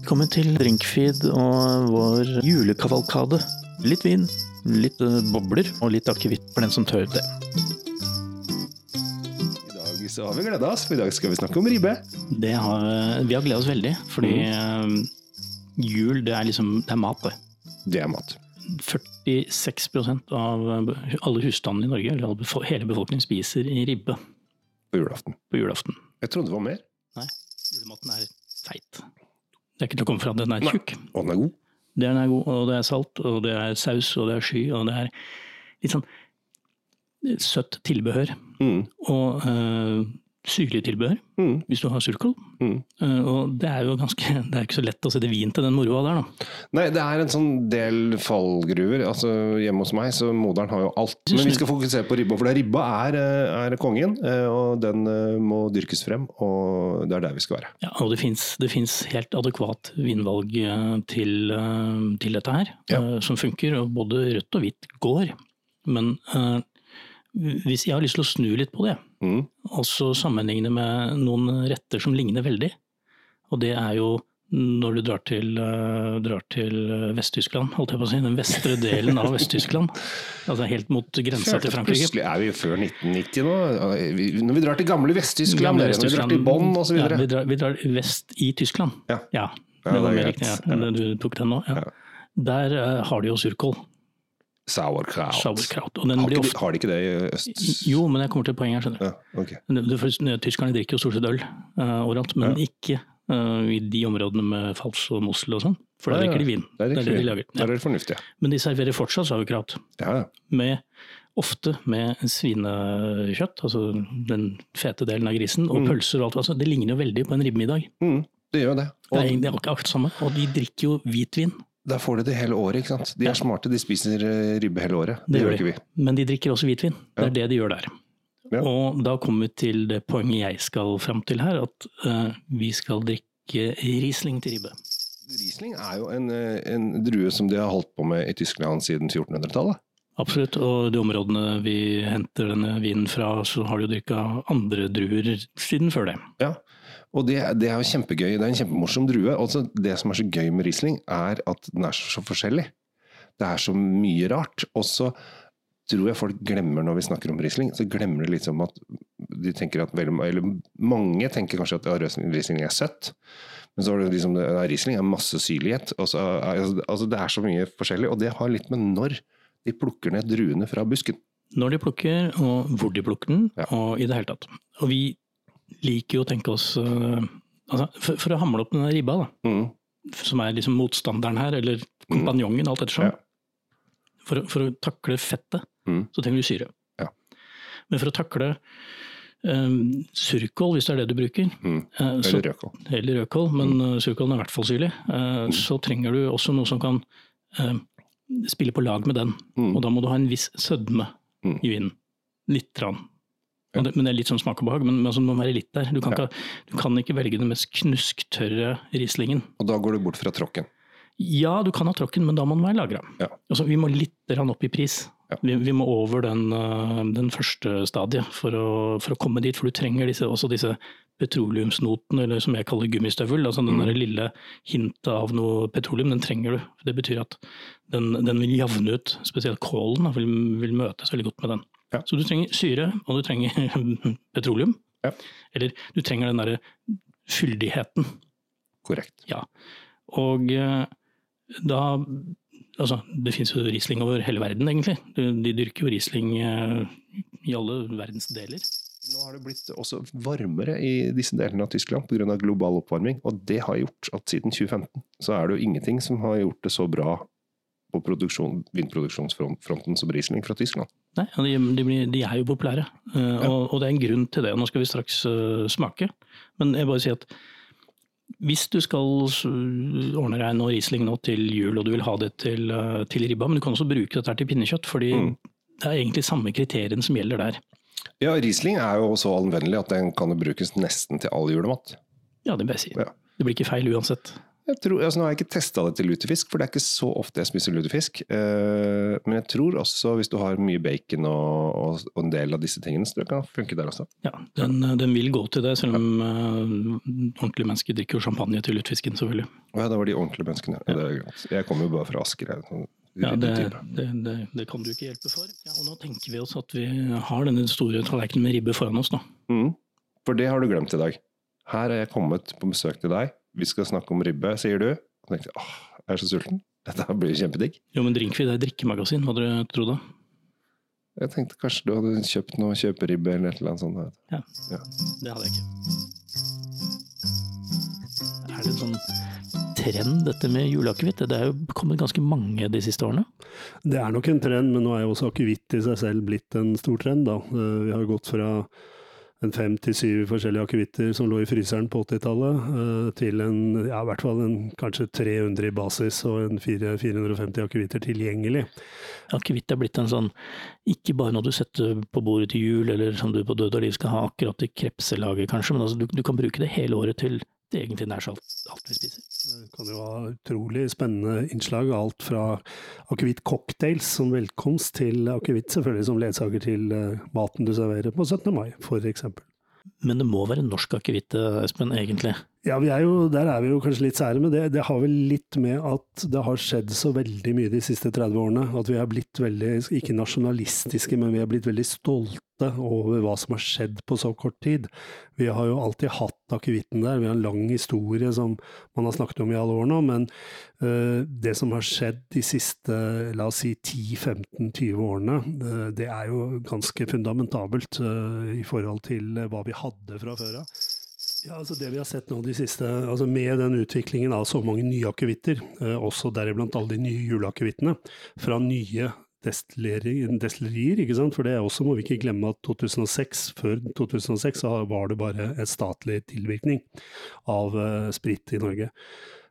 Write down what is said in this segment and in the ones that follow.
Velkommen til Drinkfeed og vår julekavalkade. Litt vin, litt eh, bobler og litt akevitt for den som tør det. I dag så har vi gleda oss, for i dag skal vi snakke om ribbe. det har, vi har gledet oss veldig, fordi Mm. eh, jul det er liksom det er mat. det. Det er mat. 46 av eh, alle husstandene i Norge, eller hele befolkningen, spiser ribbe På julaften. på julaften. Jeg trodde det var mer. Nei, julematen er feit. Det er ikke til å komme fra at den er tjukk. Og den er god. Den er god, og det er salt, og det er saus, og det er sky, og det er litt sånn søtt tilbehør. Mm. Og øh, syrlig tilbehør, Mm. hvis du har surkål. Mm. Uh, og det er jo ganske, det er ikke så lett å sette vin til den moroa der, da. Nei, det er en sånn del fallgruver. Altså Hjemme hos meg, så moderen har jo alt. Men vi skal fokusere på ribba, for ribba er, eh, er kongen. eh, Og den må dyrkes frem, og det er der vi skal være. Ja, og det fins helt adekvat vinvalg til, til dette her, Ja. uh, som funker. Og både rødt og hvitt går. Men hvis jeg har lyst til å snu litt på det, Mm. og så sammenligne med noen retter som ligner veldig, og det er jo når du drar til, eh, drar til eh, Vest-Tyskland, holdt jeg på å si, den vestre delen av Vest-Tyskland, altså helt mot grensa til Frankrike. Plutselig er vi jo før 1990 nå. Når vi drar til gamle Vest-Tyskland, når vi drar til Bonn osv. Ja, vi, drar, vi drar vest i Tyskland. Ja. ja det var er mer riktig. Ja. Du tok den nå. Ja. Ja. Der eh, har de jo surkål, Sauerkraut. sauerkraut. Og den Har, ofte har de ikke det i øst? Jo, men jeg kommer til poenget her, skjønner. Ja, ok. Det- det- for Tyskerne drikker jo stort sett øl uh, overalt, men Ja. ikke uh, i de områdene med Fals og Mosel og sånn. For da Ja, drikker de vin. Der Det er det de lager. Der er det fornuftig. Men de serverer fortsatt sauerkraut. Ja. Med, ofte med svinekjøtt, altså den fete delen av grisen, og Mm. pølser og alt. Altså, det ligner jo veldig på en ribbemiddag. Mm, det gjør det. Det er Og egentlig akkurat det samme. Og de drikker jo hvitvin. Der får de det hele året, ikke sant. De Ja. er smarte, de spiser eh, ribbe hele året. Det, Det gjør de. ikke vi. Men de drikker også hvitvin. Det Ja. er det de gjør der. Ja. Og da kommer vi til det poenget jeg skal fram til her, at uh, vi skal drikke Riesling til ribbe. Riesling er jo en, eh, en drue som de har holdt på med i Tyskland siden 1400-tallet. Absolutt, og de områdene vi henter denne vinen fra, så har de jo dyrka andre druer siden før det. Ja. Og det, det er jo kjempegøy. Det er en kjempemorsom drue. Altså, det som er så gøy med Riesling, er at den er så, så forskjellig. Det er så mye rart. Og så tror jeg folk glemmer når vi snakker om Riesling, så glemmer de litt som at de tenker at veldig, eller mange tenker kanskje at ja, Riesling er søtt. Men så er det liksom, ja, Riesling er masse syrlighet. så altså, det er så mye forskjellig, og det har litt med når de plukker ned druene fra busken. Når de plukker, og hvor de plukker den, Ja. og i det hele tatt. Og vi liker jo å tenke oss eh, altså, for, for å hamle opp denne ribba, da, Mm. som er liksom motstanderen her, eller kompanjongen, alt ettersom. Ja. For, for å takle fettet, Mm. så trenger du syre. Ja. Men for å takle um, surkål, hvis det er det du bruker, Mm. eh, så, Eller rødkål. eller rødkål, men mm. surkålen er i hvert fall syrlig, eh, så trenger du også noe som kan uh, spille på lag med den. Mm. Og da må du ha en viss sødme Mm. i vinen. Litt. Rann. Ja. Det, men det er litt sånn smak og behag, men, men altså, det må være litt der. Du kan, Ja. ikke, du kan ikke velge den mest knusktørre rislingen. Og da går du bort fra tråkken. Ja, du kan ha tråkken, men da må den være lagra. Ja. Altså, vi må litt opp i pris. Vi, vi må over den, øh, den første stadiet for å, for å komme dit, for du trenger disse, også disse petroleumsnotene, eller som jeg kaller gummistøvel. altså Den Mm. lille hintet av noe petroleum, den trenger du. Det betyr at den, den vil javne ut, spesielt kålen vil, vil møtes veldig godt med den. Ja. Så du trenger syre, og du trenger petroleum. Ja. Eller du trenger den derre fyldigheten. Korrekt. Og eh, da Altså, det finnes jo Riesling over hele verden, egentlig. De, de dyrker jo Riesling eh, i alle verdens deler. Nå har det blitt også varmere i disse delene av Tyskland pga. global oppvarming, og det har gjort at siden 2015 så er det jo ingenting som har gjort det så bra på vindproduksjonsfronten som Riesling fra Tyskland. Nei, de, de, blir, de er jo populære, eh, og, og det er en grunn til det. Nå skal vi straks uh, smake. Men jeg bare sier at hvis du skal ordne deg noe Riesling nå til jul, og du vil ha det til, uh, til ribba, men du kan også bruke dette til pinnekjøtt, fordi Mm. det er egentlig samme kriteriene som gjelder der. Ja, Riesling er jo så anvendelig at den kan brukes nesten til all julemat. Ja, det vil jeg si. Ja. Det blir ikke feil uansett. Tror, altså nå har jeg ikke testa det til lutefisk, for det er ikke så ofte jeg spiser lutefisk. Uh, men jeg tror også, hvis du har mye bacon og, og, og en del av disse tingene, så det kan funke der også. Ja, den, den vil gå til det, selv om uh, ordentlige mennesker drikker jo champagne til lutefisken, selvfølgelig. Ja, det var de ordentlige menneskene. Ja. Jeg kommer jo bare fra Asker. Jeg, sånn Ja, det, det, det, det kan du ikke hjelpe for. Ja, og nå tenker vi oss at vi har denne store tallerkenen med ribbe foran oss da. Mm. For det har du glemt i dag. Her er jeg kommet på besøk til deg. Vi skal snakke om ribbe, sier du. Og tenkte, åh, jeg er så sulten. Dette blir kjempedigg. Jo, men Drinkfeed er drikkemagasin, hva dere trodde? Jeg tenkte kanskje du hadde kjøpt noe kjøperibbe eller et eller annet sånt. Ja, Ja. det hadde jeg ikke. Er det en sånn trend, dette med juleakevitt? Det er jo kommet ganske mange de siste årene. Det er nok en trend, men nå er jo også akevitt i seg selv blitt en stor trend. Da. Eh, Vi har gått fra en fem til syv forskjellige akevitter som lå i fryseren på 80-tallet, eh, til en, ja, i hvert fall en, kanskje 300 i basis og en 450 akevitter tilgjengelig. Akevitt er blitt en sånn, ikke bare noe du setter på bordet til jul, eller som du på død og liv skal ha akkurat i krepselaget kanskje, men altså, du, du kan bruke det hele året til det egentlig nær alt vi spiser. Kan jo ha utrolig spennende innslag, alt fra akevitt cocktails som velkomst til akevitt selvfølgelig som ledsager til eh, maten du serverer på 17. mai, eksempel. Men det må være norsk akevitt, eh, Espen, egentlig. Ja, er jo, der er vi jo kanskje litt sære, men det, det har vel litt med at det har skjedd så veldig mye de siste 30 årene. At vi har blitt veldig, ikke nasjonalistiske, men vi har blitt veldig stolte over hva som har skjedd på så kort tid. Vi har jo alltid hatt akevitten der, vi har en lang historie som man har snakket om i alle år nå, men øh, det som har skjedd de siste, la oss si 10-15-20 årene, øh, det er jo ganske fundamentabelt øh, i forhold til hva vi hadde fra før av. Ja, altså Det vi har sett nå de siste, altså med den utviklingen av så mange nye akevitter, eh, også deriblant alle de nye juleakevittene, fra nye destillerier, ikke sant? for det også må vi ikke glemme at 2006, før 2006 så var det bare en statlig tilvirkning av eh, sprit i Norge.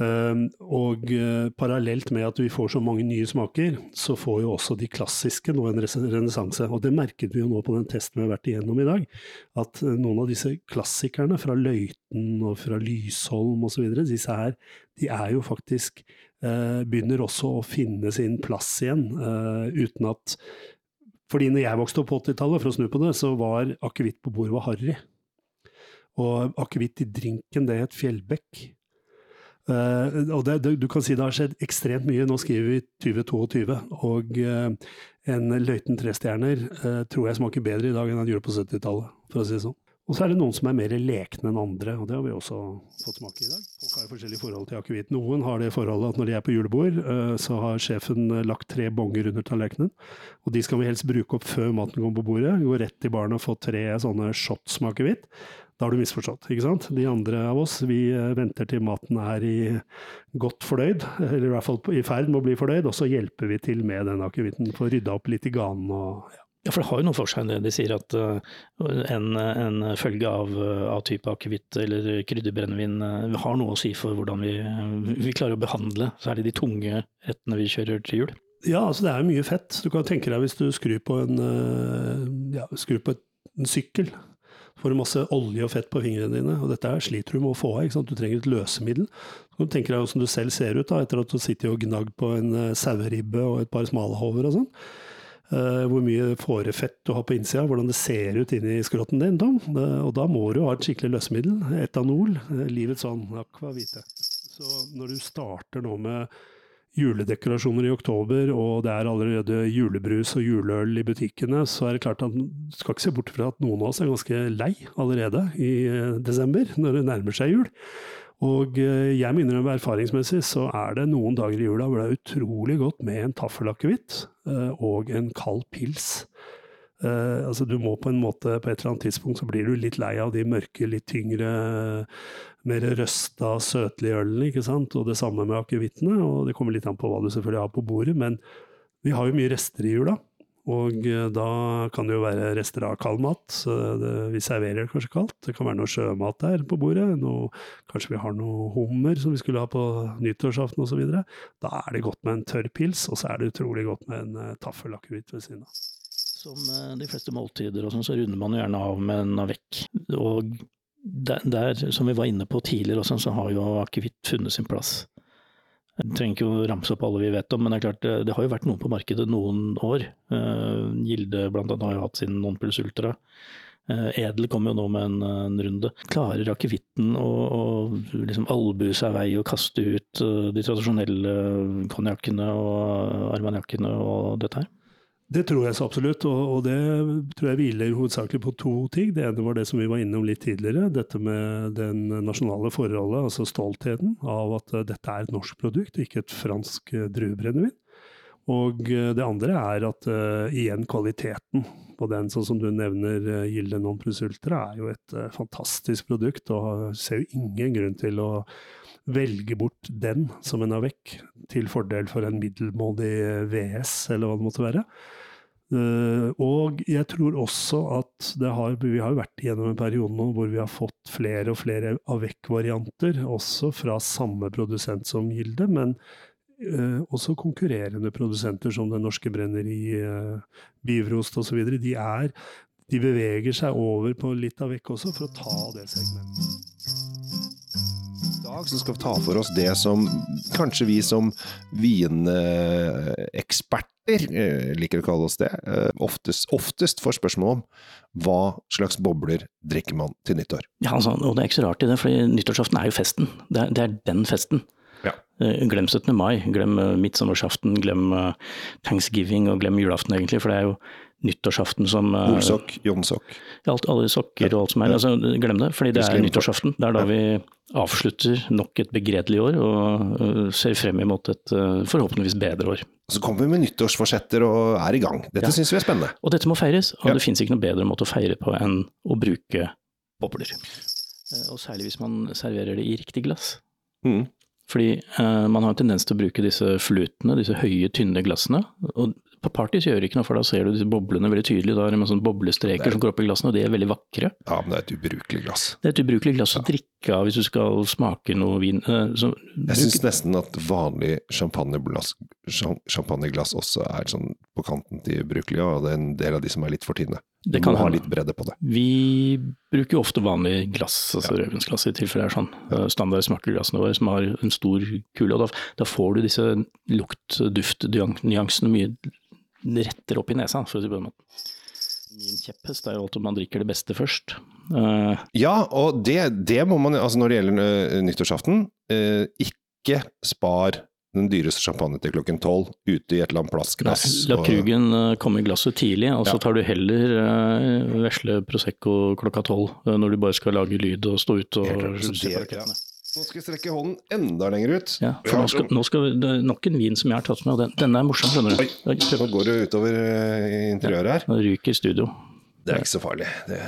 Um, og eh, parallelt med at vi får så mange nye smaker, så får jo også de klassiske nå en renessanse. Og det merket vi jo nå på den testen vi har vært igjennom i dag. At eh, noen av disse klassikerne fra Løiten og fra Lysholm osv., disse her, de er jo faktisk eh, Begynner også å finne sin plass igjen, uten at fordi når jeg vokste opp på 80-tallet, for å snu på det, så var akevitt på bordet var harry. Og akevitt i drinken, det het Fjellbekk. Eh, og det, det, du kan si det har skjedd ekstremt mye. Nå skriver vi 2022, og uh, en Løiten trestjerner uh, tror jeg smaker bedre i dag enn han gjorde på 70-tallet, for å si det sånn. Og så er det noen som er mer lekne enn andre, og det har vi også fått smake i dag. Folk har forskjellige forskjellig forhold til akevitt. Noen har det forholdet at når de er på julebord, så har sjefen lagt tre bonger under tallerkenen, og de skal vi helst bruke opp før maten kommer på bordet. Gå rett i baren og få tre sånne shots med akevitt. Da har du misforstått, ikke sant? De andre av oss, vi eh, venter til maten er i godt fordøyd, eller i hvert fall i ferd med å bli fordøyd, og så hjelper vi til med den akevitten for å rydde opp litt i ganen og ja. Ja, for det har jo noe for seg det de sier at uh, en, en følge av, uh, av type akevitt eller krydderbrennevin har noe å si for hvordan vi, vi klarer å behandle særlig de tunge rettene vi kjører til jul. Ja, altså det er mye fett. Du kan tenke deg hvis du skrur på en, eh, ja, skrur på en sykkel. Får du masse olje og fett på fingrene dine, og dette her sliter du med å få av. Du trenger et løsemiddel. Så kan du tenke deg hvordan du selv ser ut da, etter at du sitter og gnagd på en uh, saueribbe og et par smalhover og sånn. Uh, hvor mye fårefett du har på innsida, hvordan det ser ut inni skrotten din. Tom. Uh, og da må du ha et skikkelig løsemiddel. Etanol. Uh, livets sånn akvavite. Så når du starter nå med juledekorasjoner i oktober, og det er allerede julebrus og juleøl i butikkene, så er det klart at du skal ikke se bort fra at noen av oss er ganske lei allerede i eh, desember, når det nærmer seg jul. Og eh, jeg minner om erfaringsmessig så er det noen dager i jula hvor det er utrolig godt med en taffelakevitt eh, og en kald pils. Eh, altså du må på en måte, på et eller annet tidspunkt så blir du litt lei av de mørke, litt tyngre, mer røsta, søtlige ølene, ikke sant. Og det samme med akevittene, og det kommer litt an på hva du selvfølgelig har på bordet. Men vi har jo mye rester i jula. Og eh, da kan det jo være rester av kald mat. vi serverer det kanskje kaldt. Det kan være noe sjømat der på bordet. Noe, kanskje vi har noe hummer som vi skulle ha på nyttårsaften osv. Da er det godt med en tørr pils, og så er det utrolig godt med en uh, taffelakevitt ved siden av. Som eh, de fleste måltider og sånn, så runder man jo gjerne av med en avec. Og der, der, som vi var inne på tidligere også, så har jo akevitt funnet sin plass. Jeg trenger ikke å ramse opp alle vi vet om, men det er klart, det har jo vært noen på markedet noen år. Uh, Gilde blant annet har jo hatt sin non-puls ultra. Uh, Edel kom jo nå med en, en runde. Klarer akevitten å, å liksom albue seg vei og kaste ut uh, de tradisjonelle konjakkene og armaniakkene og dette her? Det tror jeg så absolutt, og, det tror jeg hviler hovedsakelig på to ting. Det ene var det som vi var innom litt tidligere, dette med den nasjonale forholdet, altså stoltheten av at uh, dette er et norsk produkt, ikke et fransk uh, druebrennevin. Og uh, det andre er at igjen kvaliteten på den, sånn som du nevner Gilde Non Plus Ultra, er jo et fantastisk produkt, og ser jo ingen grunn til å velge bort den som en har vekk, til fordel for en middelmådig VS, eller hva det måtte være. Uh, og jeg tror også at det har Vi har vært gjennom en periode nå hvor vi har fått flere og flere Avec-varianter, også fra samme produsent som Gilde, men uh, også konkurrerende produsenter som Den Norske Brenneri, uh, Bivrost osv. De, er, de beveger seg over på litt Avec også, for å ta det segmentet. Dag så skal vi ta for oss det som kanskje vi som vineksperter Eh, liker å kalle oss det, eh, oftest, oftest får spørsmål om hva slags bobler drikker man til nyttår. Ja, altså, og det er ikke så rart i det, for nyttårsaften er jo festen. Det er, det er den festen. Ja. Eh, glem 17. mai, glem midtsommersaften, glem thanksgiving og glem julaften egentlig, for det er jo nyttårsaften som Olsokk, Jonsokk. Alt, alle sokker og alt som er. Altså, glem det, fordi det er nyttårsaften. Det er da vi avslutter nok et begredelig år og ser frem imot et forhåpentligvis bedre år. Så kommer vi med nyttårsforsetter og er i gang. Dette ja. syns vi er spennende. Og dette må feires, og ja. det finnes ikke noe bedre måte å feire på enn å bruke bobler. Og særlig hvis man serverer det i riktig glass. Mm. Fordi eh, man har en tendens til å bruke disse flutene, disse høye, tynne glassene. Og på parties gjør det ikke noe, for da ser du disse boblene veldig tydelig. Da er det med sånne boblestreker er, som går opp i glassene, og de er veldig vakre. Ja, men det er et ubrukelig glass. Det er et ubrukelig glass å drikke av hvis du skal smake noe vin. Eh, så, jeg syns nesten at vanlig champagneglass, champagneglass også er sånn på kanten til ubrukelig, og det er en del av de som er litt for tynne. Du må ha litt bredde på det. Vi bruker jo ofte vanlig glass, altså ja. rødvinsglass i tilfelle det er sånn. Ja. Standard smakeglassene våre som har en stor kule, og da, da får du disse lukt-duft-nyansene mye retter opp i nesa, for å si det på den måten. Min kjepphest er jo alt at man drikker det beste først. Uh, ja, og det, det, må man, altså når det gjelder uh, nyttårsaften, uh, ikke spar den dyreste champagne til klokken tolv ute i et eller annet plastglass. La Krugen og... komme i glasset tidlig, og så ja. tar du heller uh, vesle Prosecco klokka tolv, når du bare skal lage lyd og stå ute og se på rakettene. Nå skal vi strekke hånden enda lenger ut. Ja, for nå skal, nå skal vi, Det er nok en vin som jeg har tatt med, og den, denne er morsom, skjønner du. Oi, nå går det utover eh, interiøret her. Ja, nå ryker studio. Det er ikke så farlig. Det,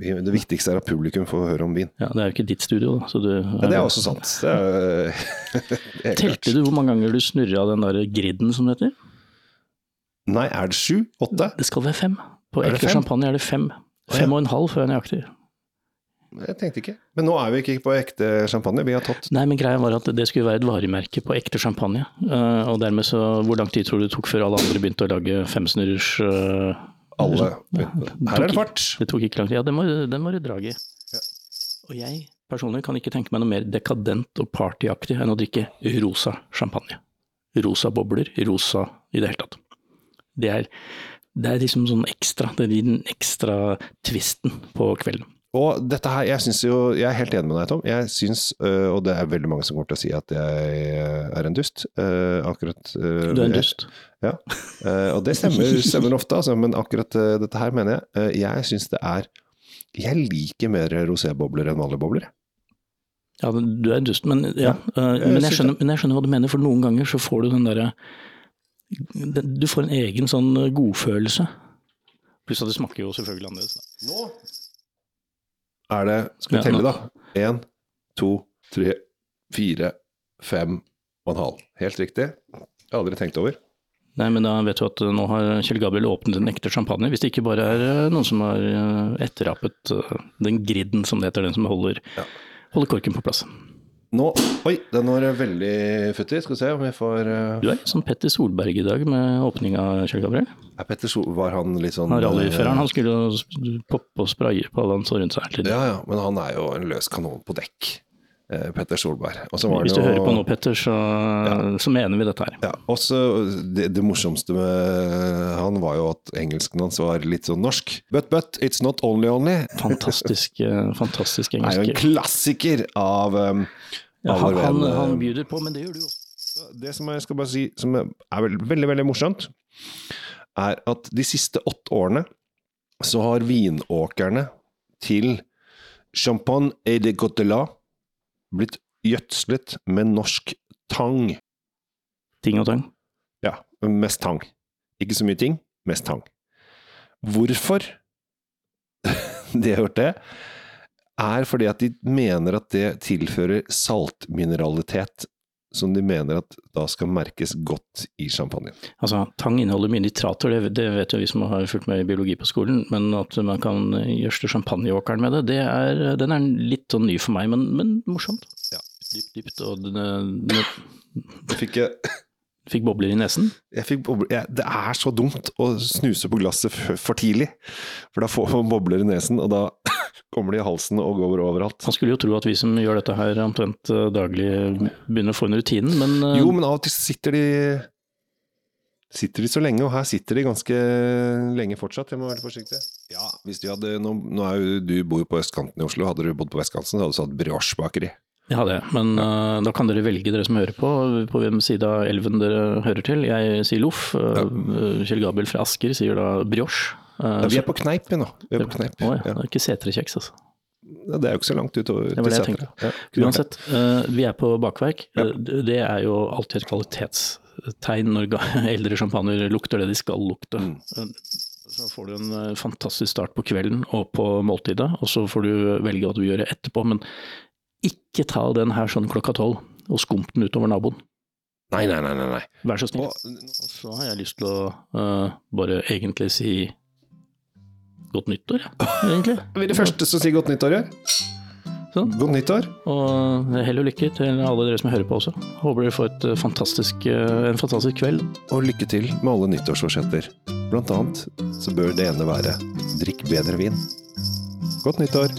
det, viktigste er at publikum får høre om vin. Ja, Det er jo ikke ditt studio, da. Så du, ja, det er også sant. Det er, det er Telte du hvor mange ganger du snurra den der griden, som det heter? Nei, er det sju? Åtte? Det skal være fem. På ekte champagne er det fem. Fem og en halv før jeg er nøyaktig. Jeg tenkte ikke. Men nå er vi ikke på ekte champagne, vi har tatt Nei, men greia var at det skulle være et varemerke på ekte champagne. Uh, og dermed så Hvor lang tid tror du det tok før alle andre begynte å lage femsnurrers uh, Alle Her er det fart! Det tok ikke lang tid. Ja, den var, den var i. Ja. Og jeg personlig kan ikke tenke meg noe mer dekadent og partyaktig enn å drikke rosa champagne. Rosa bobler, rosa i det hele tatt. Det er, det er liksom sånn ekstra, det er den ekstra tvisten på kvelden. Og dette her, jeg jo, jeg er helt enig med deg, Tom. Jeg syns, øh, og det er veldig mange som kommer til å si at jeg er en dust. Øh, akkurat øh, Du er en dust? Ja. og det stemmer, stemmer ofte, altså, men akkurat dette her mener jeg. jeg syns det er Jeg liker mer rosébobler enn vanlige bobler. Ja, du er en dust, men, ja, ja men, jeg skjønner, men jeg skjønner hva du mener, for noen ganger så får du den derre Du får en egen sånn godfølelse. Pluss at det smaker jo selvfølgelig annerledes. Nå er det Skal vi telle, da? Én, to, tre, fire, fem og en halv. Helt riktig. Jeg har aldri tenkt over. Nei, men da vet du at nå har Kjell Gabriel åpnet en ekte champagne. Hvis det ikke bare er eh, noen som har etterrappet eh, den griden, som det heter, den som holder, ja. holder korken på plass. Nå Oi, den var veldig futtig. Skal vi se om vi får uh, Du er som Petter Solberg i dag med åpning av Kjell Gabriel. Er Petter Sol Var han litt sånn Han Rallyføreren eh, han skulle jo poppe og spraye på alle han så rundt seg. hele tiden. Ja, ja, men han er jo en løs kanon på dekk. eh, Petter Solberg. Hvis du jo- hører på nå, Petter, så, så mener vi dette her. Ja, også det, det morsomste med han var jo at engelsken hans var litt sånn norsk. But, but, it's not only only. Fantastisk, fantastisk Det er jo en klassiker av um, Ja, han, han, han eh, bjuder på, men det gjør du også. Det som jeg skal bare si, som er veld, veldig, veldig morsomt, er at de siste åtte årene så har vinåkerne til Champagne et de Cotelat blitt gjødslet med norsk tang. Ting og tang. Ja, mest tang. Ikke så mye ting, mest tang. Hvorfor de har gjort det, er fordi at de mener at det tilfører saltmineralitet som de mener at da skal merkes godt i champagnen. Altså, Tang inneholder mye nitrater, det, det vet jo vi som har fulgt med i biologi på skolen. Men at man kan gjødsle champagneåkeren med det, det er, den er litt sånn ny for meg, men, men morsomt. Ja. Dypt, dypt, og den, Fikk jeg, fikk bobler i nesen. jeg fikk bobler, Ja, det er så dumt å snuse på glasset for tidlig, for da får man bobler i nesen, og da kommer de i halsen og går overalt. Man skulle jo tro at vi som gjør dette her omtrent eh, daglig, begynner å få en rutinen, men eh, Jo, men av og til sitter de Sitter de så lenge, og her sitter de ganske lenge fortsatt. Jeg må være forsiktig. Ja, hvis du hadde, nå, nå er jo du bor jo på østkanten i Oslo. Hadde du bodd på vestkanten, så hadde du satt brioche-bakeri. jeg har det. Men uh, da kan dere velge, dere som hører på, på hvem side av elven dere hører til. Jeg sier loff. Uh, Kjell Gabriel fra Asker sier da brioche. Eh, Ja, vi er på kneip, vi nå. Vi er på kneip. Å ja, det er ikke setrekjeks, altså. Det er jo ikke så langt utover til. Ja. Uansett, eh, vi er på bakverk. Eh, det- er jo alltid et kvalitetstegn når eldre champagner lukter det de skal lukte. Mm. Så får du en fantastisk start på kvelden og på måltidet, og så får du velge hva du gjør etterpå. Men ikke ta den her sånn klokka tolv og skump den utover naboen. Nei, nei, nei. nei. Vær så snill. Og så har jeg lyst til å uh, bare egentlig si godt nyttår, egentlig. vi er de første som sier godt nyttår, ja. Sånn. Godt nyttår. Og hell og lykke til alle dere som hører på også. Håper dere får et eh, fantastisk, eh, en fantastisk kveld. Og lykke til med alle nyttårsforsetter. Blant annet så bør det ene være drikk bedre vin. Godt nyttår.